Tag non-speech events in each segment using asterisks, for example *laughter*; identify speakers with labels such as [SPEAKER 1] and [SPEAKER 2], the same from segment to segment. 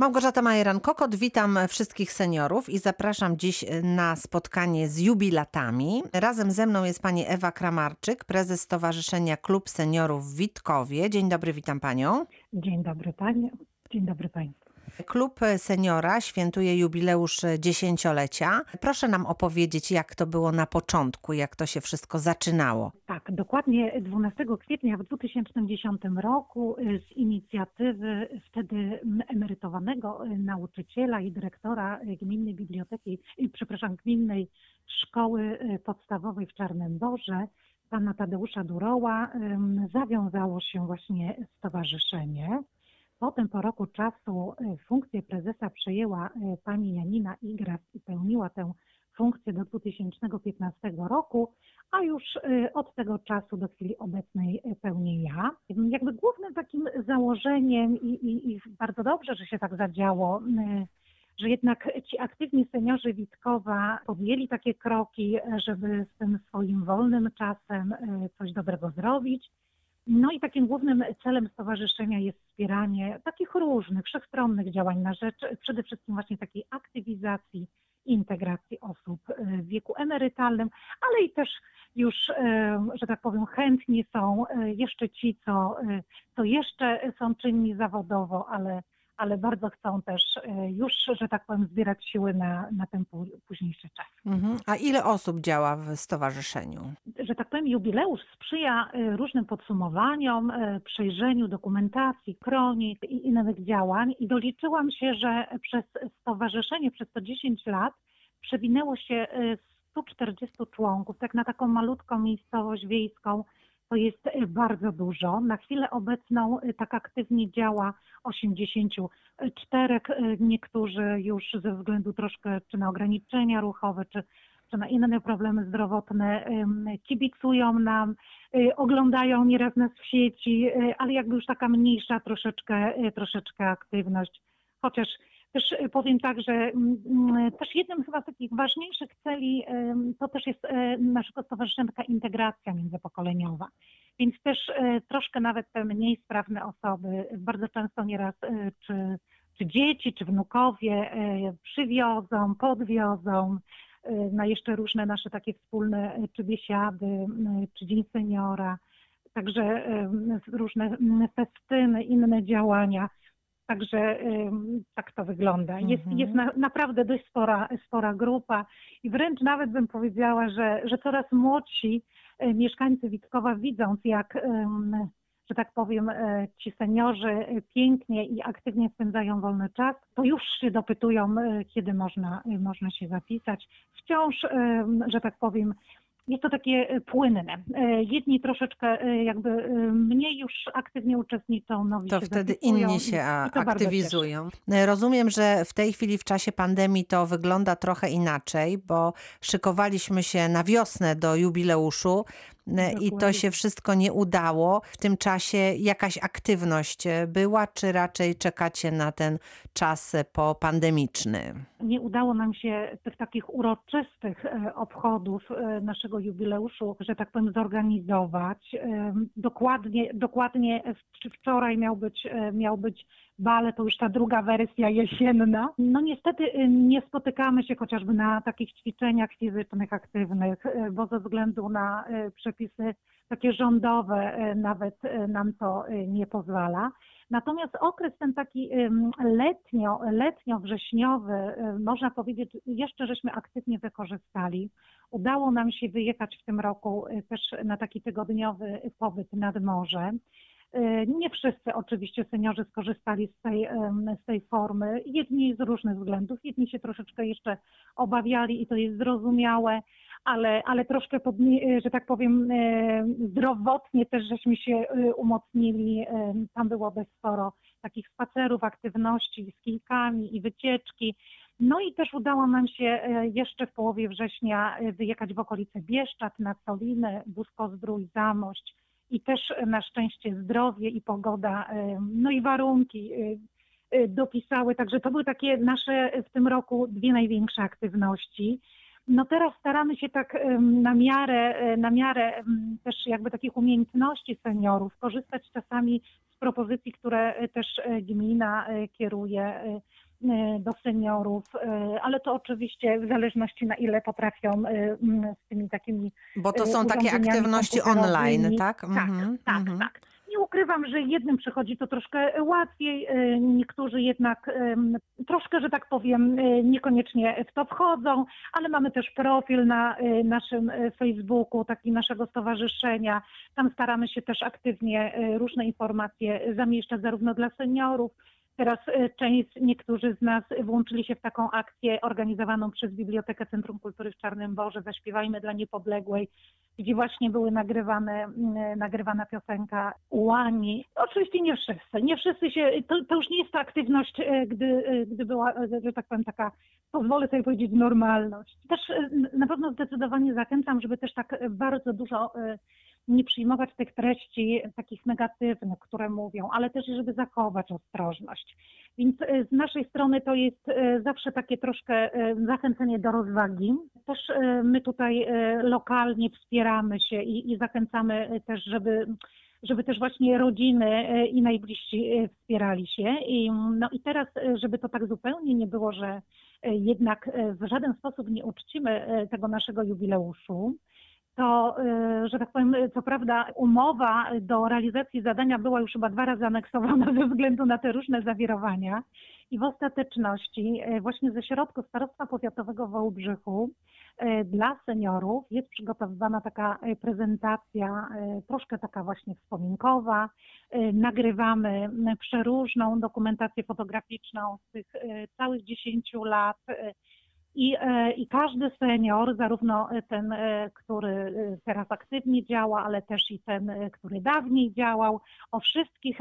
[SPEAKER 1] Małgorzata Majeran-Kokot, witam wszystkich seniorów i zapraszam dziś na spotkanie z jubilatami. Razem ze mną jest pani Ewa Kramarczyk, prezes Stowarzyszenia Klub Seniorów w Witkowie. Dzień dobry, witam panią.
[SPEAKER 2] Dzień dobry panie, dzień dobry państwu.
[SPEAKER 1] Klub Seniora świętuje jubileusz dziesięciolecia. Proszę nam opowiedzieć, jak to było na początku, jak to się wszystko zaczynało.
[SPEAKER 2] Tak, dokładnie 12 kwietnia w 2010 roku y, z inicjatywy wtedy emerytowanego y, nauczyciela i dyrektora y, Gminnej Biblioteki, przepraszam, Gminnej Szkoły Podstawowej w Czarnym Borze, pana Tadeusza Duroła, zawiązało się właśnie stowarzyszenie. Potem po roku czasu e, funkcję prezesa przejęła e, pani Janina Igras i pełniła tę funkcję do 2015 roku, a już e, od tego czasu do chwili obecnej pełnię ja. Jakby głównym takim założeniem i, i, i bardzo dobrze, że się tak zadziało, że jednak ci aktywni seniorzy Witkowa podjęli takie kroki, żeby z tym swoim wolnym czasem coś dobrego zrobić no i takim głównym celem stowarzyszenia jest wspieranie takich różnych, wszechstronnych działań na rzecz przede wszystkim właśnie takiej aktywizacji integracji osób w wieku emerytalnym, ale i też już, e, że tak powiem, chętni są e, jeszcze ci, co, co jeszcze są czynni zawodowo, ale ale bardzo chcą też e, już, że tak powiem, zbierać siły na, na ten późniejszy czas.
[SPEAKER 1] Mhm. A ile osób działa w stowarzyszeniu?
[SPEAKER 2] Że tak powiem, jubileusz sprzyja e, różnym podsumowaniom, e, przejrzeniu dokumentacji, kronik i innych działań i doliczyłam się, że przez stowarzyszenie przez to 10 lat przewinęło się 140 członków, tak na taką malutką miejscowość wiejską, to jest bardzo dużo. Na chwilę obecną tak aktywnie działa 84, niektórzy już ze względu troszkę czy na ograniczenia ruchowe, czy, czy na inne problemy zdrowotne kibicują nam, oglądają nieraz nas w sieci, ale jakby już taka mniejsza troszeczkę, troszeczkę aktywność. Chociaż też powiem tak, że mm, mm, też jednym chyba z takich ważniejszych celi to też jest naszego stowarzyszenia taka integracja międzypokoleniowa. Więc też e, troszkę nawet te mniej sprawne osoby, bardzo często nieraz e, czy, czy dzieci, czy wnukowie e, przywiozą, podwiozą na jeszcze różne nasze takie wspólne czy biesiady, czy Dzień Seniora, także różne festyny, inne działania. Także tak to wygląda. Jest, mhm. jest na, naprawdę dość spora, spora grupa i wręcz nawet bym powiedziała, że, że coraz młodsi e, mieszkańcy Witkowa widząc, jak, że tak powiem, e, ci seniorzy pięknie i aktywnie spędzają wolny czas, to już się dopytują, kiedy można, można się zapisać. Wciąż, że tak powiem, jest to takie e, płynne. E, jedni troszeczkę e, jakby mniej już aktywnie uczestniczą, nowi
[SPEAKER 1] To wtedy inni się aktywizują. Rozumiem, że w tej chwili w czasie pandemii to wygląda trochę inaczej, bo szykowaliśmy się na wiosnę do jubileuszu. Dokładnie. i to się wszystko nie udało. W tym czasie jakaś aktywność była, czy raczej czekacie na ten czas popandemiczny?
[SPEAKER 2] Nie udało nam się tych takich uroczystych e, obchodów e, naszego jubileuszu, że tak powiem, zorganizować. E, dokładnie, dokładnie wczoraj miał być, miał być bale, to już ta druga wersja jesienna. No niestety nie spotykamy się chociażby na takich ćwiczeniach fizycznych, aktywnych, bo ze względu na przepisy takie rządowe nawet nam to nie pozwala. Natomiast okres ten taki letnio, letnio-wrześniowy, można powiedzieć, jeszcze żeśmy aktywnie wykorzystali. Udało nam się wyjechać w tym roku też na taki tygodniowy pobyt nad morze. Nie wszyscy oczywiście seniorzy skorzystali z tej, z tej formy, jedni z różnych względów, jedni się troszeczkę jeszcze obawiali i to jest zrozumiałe, ale, ale troszkę, pod, że tak powiem, e, zdrowotnie też żeśmy się e, umocnili. E, tam było dość sporo takich spacerów, aktywności z kijkami i wycieczki. No i też udało nam się jeszcze w połowie września wyjechać w okolice Bieszczad, na Soliny, Busko-Zdrój, Zamość i też na szczęście zdrowie i pogoda, no i warunki dopisały. Także to były takie nasze w tym roku dwie największe aktywności. No teraz staramy się tak na miarę, e, na miarę też jakby takich umiejętności seniorów korzystać czasami z propozycji, które e, też e, gmina kieruje do seniorów, ale to oczywiście w zależności na ile potrafią z tymi takimi
[SPEAKER 1] Bo to są takie aktywności online, tak?
[SPEAKER 2] Tak,
[SPEAKER 1] Mhm,
[SPEAKER 2] tak,
[SPEAKER 1] mhm.
[SPEAKER 2] tak. Ukrywam, że jednym przychodzi to troszkę łatwiej, e, niektórzy jednak troszkę, że tak powiem, e, niekoniecznie w to wchodzą, ale mamy też profil na e, naszym e, Facebooku, taki naszego stowarzyszenia. Tam staramy się też aktywnie e, różne informacje zamieszczać zarówno dla seniorów. Teraz e, część, niektórzy z nas włączyli się w taką akcję organizowaną przez Bibliotekę Centrum Kultury w Czarnym Borze Zaśpiewajmy dla Niepodległej, gdzie właśnie były nagrywane, mm, nagrywana piosenka Łani. Oczywiście nie wszyscy, nie wszyscy się, to, to już nie jest ta aktywność, e, gdy, e, gdy była, e, że tak powiem, taka, pozwolę sobie powiedzieć, normalność. Też e, na pewno zdecydowanie zachęcam, żeby też tak e, bardzo dużo e, nie przyjmować tych treści takich negatywnych, które mówią, ale też żeby zachować ostrożność. Więc e, z naszej strony to jest e, zawsze takie troszkę e, zachęcenie do rozwagi. Też my tutaj lokalnie wspieramy się i, i zachęcamy też, żeby żeby też właśnie rodziny i najbliżsi wspierali się. I, no i teraz, żeby to tak zupełnie nie było, że jednak w żaden sposób nie uczcimy tego naszego jubileuszu, to, e, że tak powiem, co prawda umowa do realizacji zadania była już chyba dwa razy aneksowana *laughs* ze względu na te różne zawirowania i w ostateczności e, właśnie ze środków Starostwa Powiatowego w Wałbrzychu e, dla seniorów jest przygotowywana taka prezentacja, troszkę taka właśnie wspominkowa. Nagrywamy przeróżną dokumentację fotograficzną z tych całych 10 lat. I, e, I każdy senior, zarówno ten, e, który e, teraz aktywnie działa, ale też i ten, który dawniej działał, o wszystkich,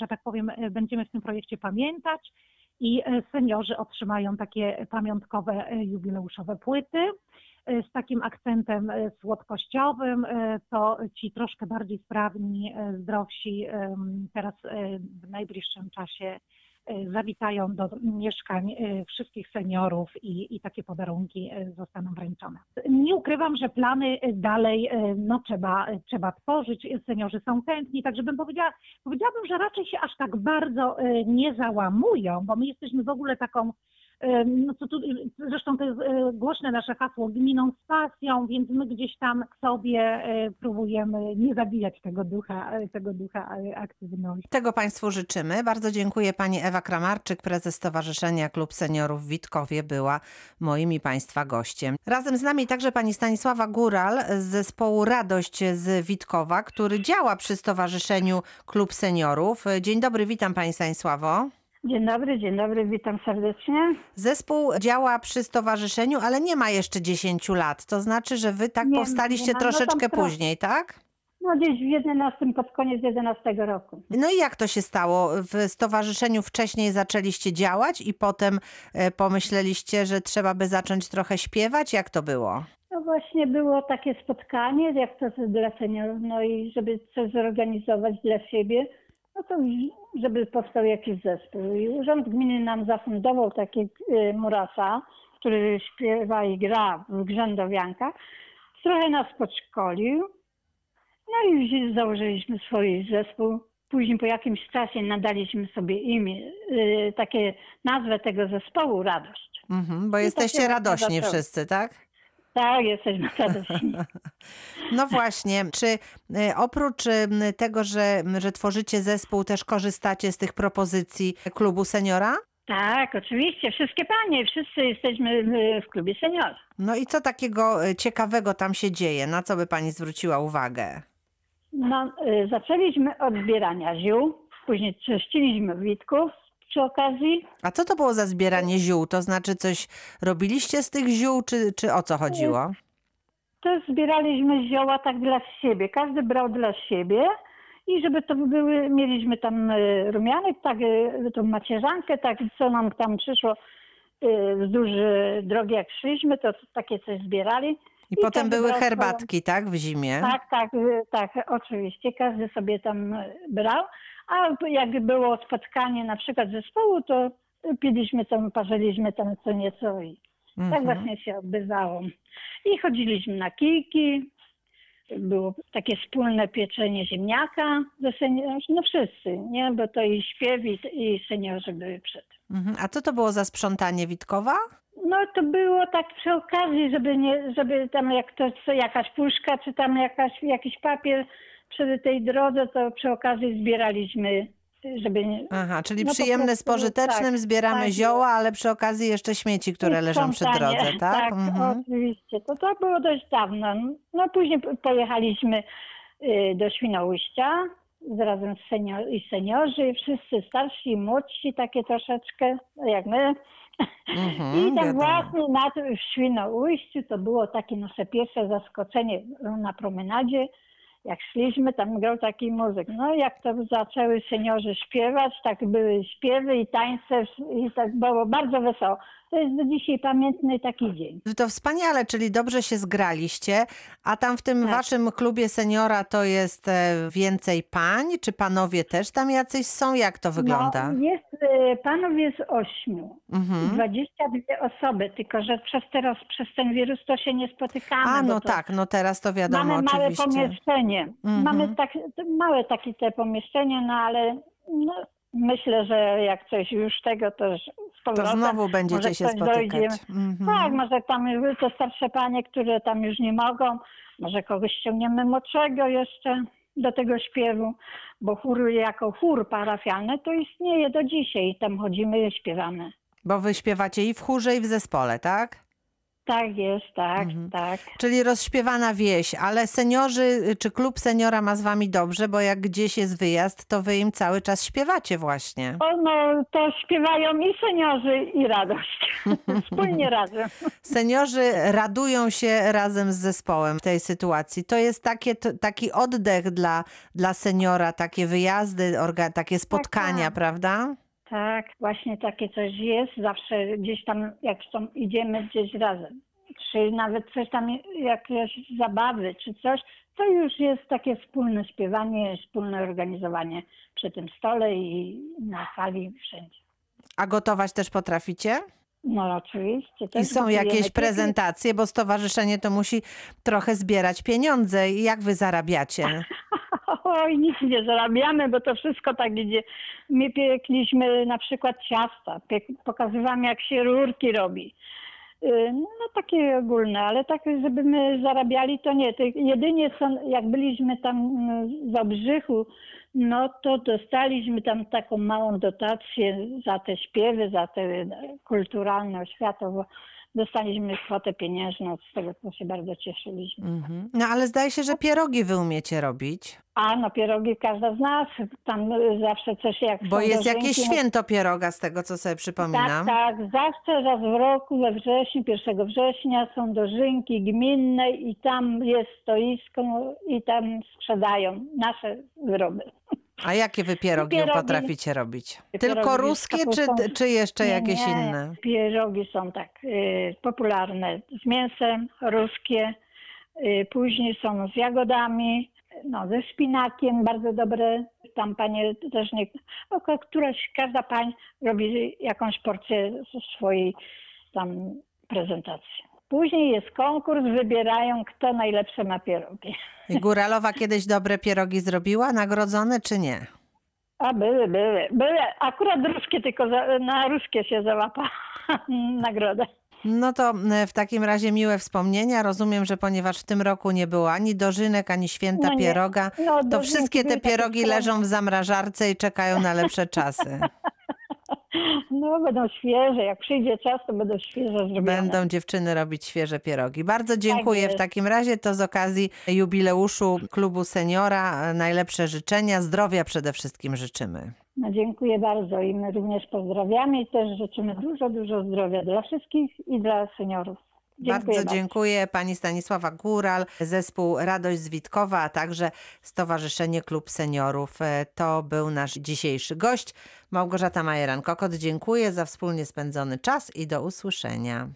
[SPEAKER 2] że tak powiem, będziemy w tym projekcie pamiętać i seniorzy otrzymają takie pamiątkowe jubileuszowe płyty z takim akcentem słodkościowym. To ci troszkę bardziej sprawni, zdrowsi teraz w najbliższym czasie zawitają do mieszkań e, wszystkich seniorów i, i takie podarunki e, zostaną wręczone. Nie ukrywam, że plany e, dalej e, no, trzeba, e, trzeba tworzyć. Seniorzy są chętni, także bym powiedziała, powiedziałabym, że raczej się aż tak bardzo e, nie załamują, bo my jesteśmy w ogóle taką e, no co tu, zresztą to jest e, głośne nasze hasło gminą z pasją, więc my gdzieś tam sobie e, próbujemy nie zabijać tego ducha, e, tego ducha aktywności.
[SPEAKER 1] Tego Państwu życzymy. Bardzo dziękuję Pani Ewa Kramarczyk, prezes Stowarzyszenia Klub Seniorów Witkowie, była moim i Państwa gościem. Razem z nami także Pani Stanisława Góral z zespołu Radość z Witkowa, który działa przy Stowarzyszeniu Klub Seniorów. Dzień dobry, witam Pani Stanisławo.
[SPEAKER 3] Dzień dobry, dzień dobry, witam serdecznie.
[SPEAKER 1] Zespół działa przy stowarzyszeniu, ale nie ma jeszcze 10 lat. To znaczy, że wy tak
[SPEAKER 3] Nie,
[SPEAKER 1] powstaliście
[SPEAKER 3] nie ma. No tam
[SPEAKER 1] troszeczkę później, tak?
[SPEAKER 3] No gdzieś w 11, pod koniec 11 roku.
[SPEAKER 1] No i jak to się stało? W stowarzyszeniu wcześniej zaczęliście działać i potem e, pomyśleliście, że trzeba by zacząć trochę śpiewać? Jak to było?
[SPEAKER 3] No właśnie było takie spotkanie, jak to dla seniorów, no i żeby coś zorganizować dla siebie, no to żeby powstał jakiś zespół. I Urząd Gminy nam zafundował taki y, Murasa, który śpiewa i gra w grzędowiankach. Trochę nas podszkolił. No i założyliśmy swój zespół. Później po jakimś czasie nadaliśmy sobie imię, y, takie nazwę tego zespołu Radość.
[SPEAKER 1] Mhm, bo
[SPEAKER 3] to
[SPEAKER 1] jesteście radośni wszyscy, tak?
[SPEAKER 3] Tak, jesteśmy *laughs* radośni.
[SPEAKER 1] No właśnie, czy e, oprócz e, tego, że, że tworzycie zespół, też korzystacie z tych propozycji klubu seniora?
[SPEAKER 3] Tak, oczywiście. Wszystkie panie, wszyscy jesteśmy w- klubie seniora.
[SPEAKER 1] No i co takiego e, ciekawego tam się dzieje? Na co by pani zwróciła uwagę?
[SPEAKER 3] No, y, zaczęliśmy od zbierania ziół, później czyściliśmy witków przy okazji.
[SPEAKER 1] A co to było za zbieranie ziół? To znaczy coś robiliście z tych ziół, czy, czy o co chodziło?
[SPEAKER 3] To zbieraliśmy zioła tak dla siebie. Każdy brał dla siebie i żeby to były, mieliśmy tam y, rumianek, tak, y, tą macierzankę, tak, co nam tam przyszło y, wzdłuż y, drogi, jak szliśmy, to takie coś zbierali.
[SPEAKER 1] I potem
[SPEAKER 3] każdy
[SPEAKER 1] były
[SPEAKER 3] brał
[SPEAKER 1] herbatki, tak, w zimie?
[SPEAKER 3] Tak, tak, tak, oczywiście. Każdy sobie tam brał. A jak było spotkanie na przykład zespołu, to piliśmy tam, parzyliśmy tam co nieco i, Tak
[SPEAKER 1] Mhm.
[SPEAKER 3] właśnie się odbywało. I chodziliśmy na kijki, było takie wspólne pieczenie ziemniaka ze no wszyscy, nie? Bo to i śpiew i, i seniorzy były przed.
[SPEAKER 1] Mhm. A co to było za sprzątanie Witkowa?
[SPEAKER 3] No to było tak przy okazji, żeby nie, żeby tam jak to jakaś puszka, czy tam jakaś, jakiś papier przy tej drodze, to przy okazji zbieraliśmy, żeby nie,
[SPEAKER 1] Aha, czyli
[SPEAKER 3] No
[SPEAKER 1] przyjemne z
[SPEAKER 3] prostu,
[SPEAKER 1] pożytecznym,
[SPEAKER 3] tak,
[SPEAKER 1] zbieramy
[SPEAKER 3] tak.
[SPEAKER 1] zioła, ale przy okazji jeszcze śmieci, które leżą przy drodze, tak?
[SPEAKER 3] Tak,
[SPEAKER 1] Mhm.
[SPEAKER 3] oczywiście. To, to było dość dawno. No później pojechaliśmy y, do Świnoujścia z- razem z senior, i seniorzy, wszyscy starsi i młodsi, takie troszeczkę jak my.
[SPEAKER 1] Mhm, *laughs*
[SPEAKER 3] I tak
[SPEAKER 1] wiadomo.
[SPEAKER 3] właśnie na, tym- w Świnoujściu to było takie nasze pierwsze zaskoczenie na promenadzie. Jak szliśmy, tam grał taki muzyk. No jak to zaczęły seniorzy śpiewać, tak były śpiewy i tańce i tak było bardzo wesoło. To jest do dzisiaj pamiętny taki dzień.
[SPEAKER 1] To wspaniale, czyli dobrze się zgraliście, a tam w tym
[SPEAKER 3] Tak.
[SPEAKER 1] waszym klubie seniora to jest e, więcej pań, czy panowie też tam jacyś są? Jak to wygląda?
[SPEAKER 3] No, jest, y, panów jest ośmiu,
[SPEAKER 1] Mhm.
[SPEAKER 3] 22 osoby, tylko że przez teraz, przez ten wirus to się nie spotykamy.
[SPEAKER 1] A, no tak, no teraz to wiadomo
[SPEAKER 3] Mamy małe
[SPEAKER 1] oczywiście.
[SPEAKER 3] pomieszczenie.
[SPEAKER 1] Mhm.
[SPEAKER 3] Mamy tak, małe takie te pomieszczenie, no ale no, myślę, że jak coś już tego, to już z
[SPEAKER 1] To
[SPEAKER 3] powrotem.
[SPEAKER 1] znowu będziecie się spotykać.
[SPEAKER 3] dojdzie.
[SPEAKER 1] Mhm.
[SPEAKER 3] Tak, może tam już te starsze panie, które tam już nie mogą, może kogoś ściągniemy młodszego jeszcze do tego śpiewu, bo chór jako chór parafialny to istnieje do dzisiaj. Tam chodzimy i śpiewamy.
[SPEAKER 1] Bo wy śpiewacie i w chórze, i w zespole, tak?
[SPEAKER 3] Tak jest, tak,
[SPEAKER 1] Mhm.
[SPEAKER 3] tak.
[SPEAKER 1] Czyli rozśpiewana wieś, ale seniorzy, czy klub seniora ma z wami dobrze, bo jak gdzieś jest wyjazd, to wy im cały czas śpiewacie właśnie.
[SPEAKER 3] O, no, to śpiewają i seniorzy, i radość. *laughs* Wspólnie razem.
[SPEAKER 1] Seniorzy radują się razem z zespołem w tej sytuacji. To jest takie, taki oddech dla, dla seniora, takie wyjazdy, orga, takie spotkania,
[SPEAKER 3] tak.
[SPEAKER 1] prawda?
[SPEAKER 3] Tak, właśnie takie coś jest. Zawsze gdzieś tam, jak są, idziemy gdzieś razem. Czy nawet coś tam, jakieś zabawy, czy coś, to już jest takie wspólne śpiewanie, wspólne organizowanie przy tym stole i na sali wszędzie.
[SPEAKER 1] A gotować też potraficie?
[SPEAKER 3] No oczywiście.
[SPEAKER 1] I są jakieś prezentacje, bo stowarzyszenie to musi trochę zbierać pieniądze. I Jak wy zarabiacie? *laughs*
[SPEAKER 3] Oj, nic nie zarabiamy, bo to wszystko tak idzie. My piekliśmy na przykład ciasta, piek- pokazywałam jak się rurki robi. Y, No takie ogólne, ale tak, żeby my zarabiali, to nie. Jedynie co, jak byliśmy tam w Obrzychu, no to dostaliśmy tam taką małą dotację za te śpiewy, za te kulturalne, oświatowo. Dostaliśmy kwotę pieniężną, z tego to się bardzo cieszyliśmy.
[SPEAKER 1] Mhm. No ale zdaje się, że pierogi wy umiecie robić.
[SPEAKER 3] A no pierogi każda z nas, tam y, zawsze coś jak
[SPEAKER 1] Bo jest
[SPEAKER 3] dożynki,
[SPEAKER 1] jakieś
[SPEAKER 3] no-
[SPEAKER 1] święto pieroga, z tego co sobie
[SPEAKER 3] Tak,
[SPEAKER 1] przypominam.
[SPEAKER 3] tak, zawsze raz w roku, we wrześniu, 1 września są dożynki gminne i tam jest stoisko i tam sprzedają nasze wyroby.
[SPEAKER 1] A jakie wy pierogi,
[SPEAKER 3] Pierogi-
[SPEAKER 1] potraficie robić?
[SPEAKER 3] pierogi
[SPEAKER 1] Tylko ruskie, czy, czy jeszcze
[SPEAKER 3] Nie,
[SPEAKER 1] jakieś
[SPEAKER 3] nie,
[SPEAKER 1] inne?
[SPEAKER 3] Pierogi są tak y, popularne z mięsem, ruskie, y, później są z jagodami, no, ze szpinakiem, bardzo dobre. Tam panie też nie, no, któraś, każda pań robi jakąś porcję swojej tam prezentacji. Później jest konkurs, wybierają kto najlepsze ma pierogi.
[SPEAKER 1] I Góralowa kiedyś dobre pierogi zrobiła, nagrodzone czy nie?
[SPEAKER 3] A były, były, były. Akurat ruskie tylko, za, na ruskie się załapa *laughs* nagrodę.
[SPEAKER 1] No to e, w takim razie miłe wspomnienia. Rozumiem, że ponieważ w tym roku nie było ani dożynek, ani święta
[SPEAKER 3] No
[SPEAKER 1] pieroga,
[SPEAKER 3] No,
[SPEAKER 1] to wszystkie te pierogi leżą w zamrażarce i czekają na lepsze czasy. *laughs*
[SPEAKER 3] No będą świeże, jak przyjdzie czas, to będą świeże zrobione.
[SPEAKER 1] Będą dziewczyny robić świeże pierogi. Bardzo dziękuję w takim razie. To z okazji jubileuszu klubu seniora. Najlepsze życzenia, zdrowia przede wszystkim życzymy.
[SPEAKER 3] No, dziękuję bardzo i my również pozdrawiamy i też życzymy dużo, dużo zdrowia dla wszystkich i dla seniorów. Dziękuję
[SPEAKER 1] bardzo dziękuję pani Stanisława Góral, zespół Radość z Witkowa, a także Stowarzyszenie Klub Seniorów. E, To był nasz dzisiejszy gość. Małgorzata Majeran-Kokot, dziękuję za wspólnie spędzony czas i do usłyszenia.